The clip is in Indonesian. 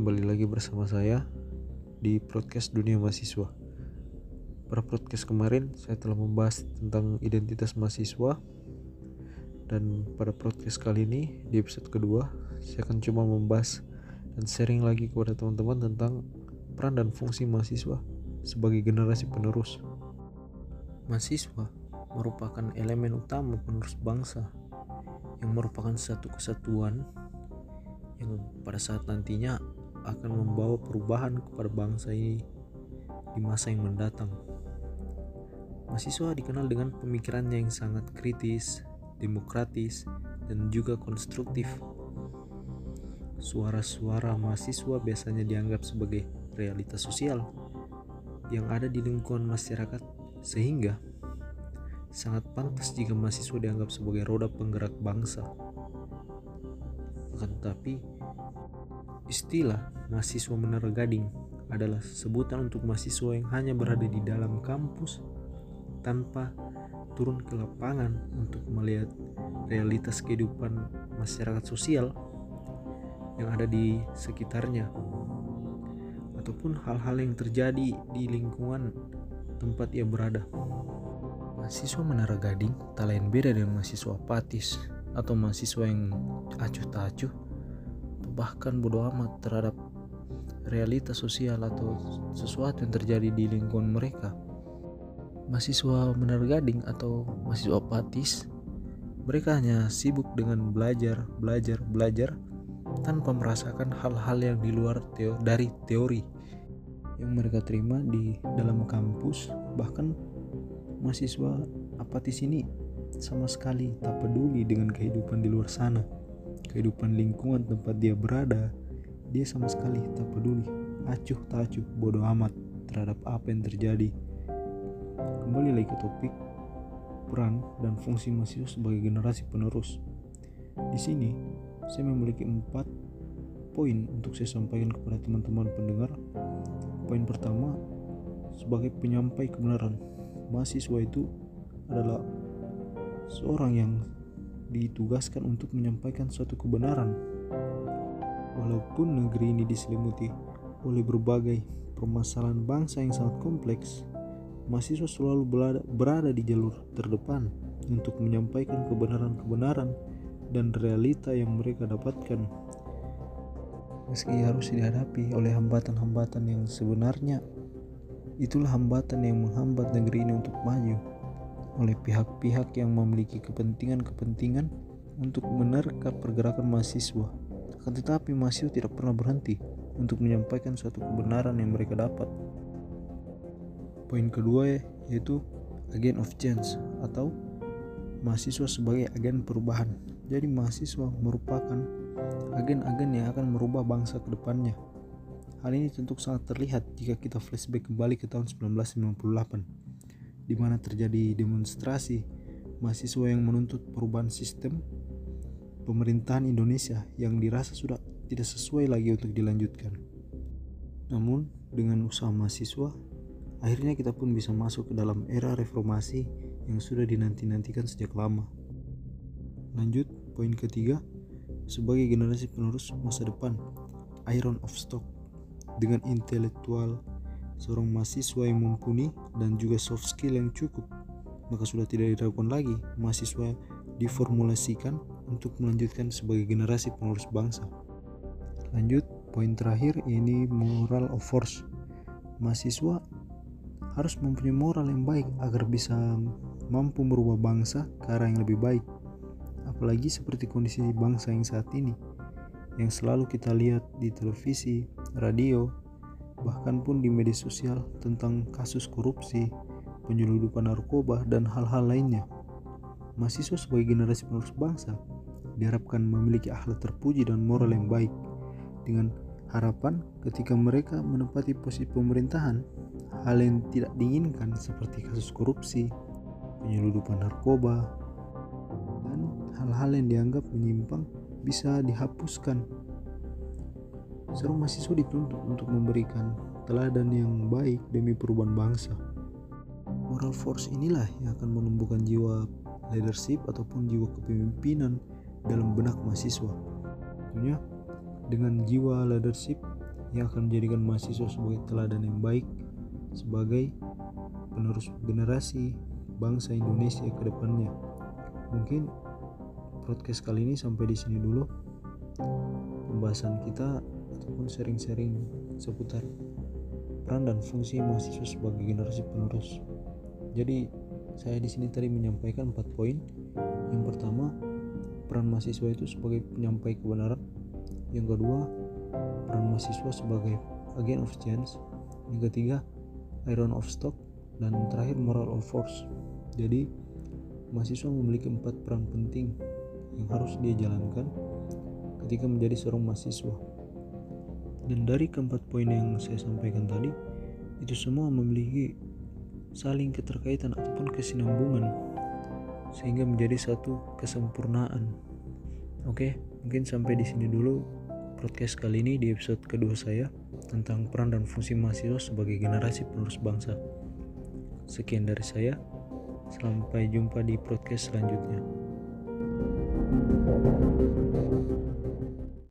kembali lagi bersama saya di podcast Dunia Mahasiswa. Pada podcast kemarin saya telah membahas tentang identitas mahasiswa dan pada podcast kali ini di episode kedua saya akan coba membahas dan sharing lagi kepada teman-teman tentang peran dan fungsi mahasiswa sebagai generasi penerus. Mahasiswa merupakan elemen utama penerus bangsa yang merupakan satu kesatuan yang pada saat nantinya akan membawa perubahan kepada bangsa ini di masa yang mendatang. Mahasiswa dikenal dengan pemikirannya yang sangat kritis, demokratis, dan juga konstruktif. Suara-suara mahasiswa biasanya dianggap sebagai realitas sosial yang ada di lingkungan masyarakat sehingga sangat pantas jika mahasiswa dianggap sebagai roda penggerak bangsa. Akan tetapi, istilah mahasiswa menara gading adalah sebutan untuk mahasiswa yang hanya berada di dalam kampus tanpa turun ke lapangan untuk melihat realitas kehidupan masyarakat sosial yang ada di sekitarnya ataupun hal-hal yang terjadi di lingkungan tempat ia berada. Mahasiswa Menara Gading tak lain beda dengan mahasiswa apatis atau mahasiswa yang acuh tak acuh bahkan bodoh amat terhadap realitas sosial atau sesuatu yang terjadi di lingkungan mereka. Mahasiswa Menara Gading atau mahasiswa apatis mereka hanya sibuk dengan belajar, belajar, belajar tanpa merasakan hal-hal yang di luar teo dari teori yang mereka terima di dalam kampus bahkan mahasiswa apatis ini sama sekali tak peduli dengan kehidupan di luar sana kehidupan lingkungan tempat dia berada dia sama sekali tak peduli. Acuh tak acuh bodoh amat terhadap apa yang terjadi. Kembali lagi ke topik peran dan fungsi mahasiswa sebagai generasi penerus. Di sini saya memiliki empat poin untuk saya sampaikan kepada teman-teman pendengar. Poin pertama sebagai penyampai kebenaran mahasiswa itu adalah seorang yang ditugaskan untuk menyampaikan suatu kebenaran. Walaupun negeri ini diselimuti oleh berbagai permasalahan bangsa yang sangat kompleks, mahasiswa selalu berada di jalur terdepan untuk menyampaikan kebenaran-kebenaran dan realita yang mereka dapatkan. Meski harus dihadapi oleh hambatan-hambatan yang sebenarnya itulah hambatan yang menghambat negeri ini untuk maju oleh pihak-pihak yang memiliki kepentingan-kepentingan untuk menerka pergerakan mahasiswa. Akan tetapi mahasiswa tidak pernah berhenti untuk menyampaikan suatu kebenaran yang mereka dapat. Poin kedua yaitu agent of change atau mahasiswa sebagai agen perubahan. Jadi mahasiswa merupakan agen-agen yang akan merubah bangsa ke depannya. Hal ini tentu sangat terlihat jika kita flashback kembali ke tahun 1998 di mana terjadi demonstrasi mahasiswa yang menuntut perubahan sistem pemerintahan Indonesia yang dirasa sudah tidak sesuai lagi untuk dilanjutkan. Namun, dengan usaha mahasiswa, akhirnya kita pun bisa masuk ke dalam era reformasi yang sudah dinanti-nantikan sejak lama. Lanjut, poin ketiga, sebagai generasi penerus masa depan, Iron of Stock dengan intelektual seorang mahasiswa yang mumpuni dan juga soft skill yang cukup, maka sudah tidak diragukan lagi mahasiswa diformulasikan untuk melanjutkan sebagai generasi penerus bangsa. Lanjut, poin terakhir ini moral of force. Mahasiswa harus mempunyai moral yang baik agar bisa mampu merubah bangsa ke arah yang lebih baik. Apalagi seperti kondisi bangsa yang saat ini, yang selalu kita lihat di televisi, radio, bahkan pun di media sosial tentang kasus korupsi, penyelundupan narkoba, dan hal-hal lainnya. Mahasiswa sebagai generasi penerus bangsa diharapkan memiliki akhlak terpuji dan moral yang baik dengan harapan ketika mereka menempati posisi pemerintahan hal yang tidak diinginkan seperti kasus korupsi, penyelundupan narkoba, dan hal-hal yang dianggap menyimpang bisa dihapuskan Seorang mahasiswa dituntut untuk memberikan teladan yang baik demi perubahan bangsa. Moral force inilah yang akan menumbuhkan jiwa leadership ataupun jiwa kepemimpinan dalam benak mahasiswa. Tentunya dengan jiwa leadership yang akan menjadikan mahasiswa sebagai teladan yang baik sebagai penerus generasi bangsa Indonesia ke depannya. Mungkin podcast kali ini sampai di sini dulu. Pembahasan kita ataupun sharing-sharing seputar peran dan fungsi mahasiswa sebagai generasi penerus. Jadi saya di sini tadi menyampaikan empat poin. Yang pertama, peran mahasiswa itu sebagai penyampai kebenaran. Yang kedua, peran mahasiswa sebagai agen of change. Yang ketiga, iron of stock dan terakhir moral of force. Jadi, mahasiswa memiliki empat peran penting yang harus dia jalankan ketika menjadi seorang mahasiswa. Dan dari keempat poin yang saya sampaikan tadi, itu semua memiliki saling keterkaitan ataupun kesinambungan sehingga menjadi satu kesempurnaan. Oke, mungkin sampai di sini dulu podcast kali ini di episode kedua saya tentang peran dan fungsi mahasiswa sebagai generasi penerus bangsa. Sekian dari saya. Sampai jumpa di podcast selanjutnya. thank you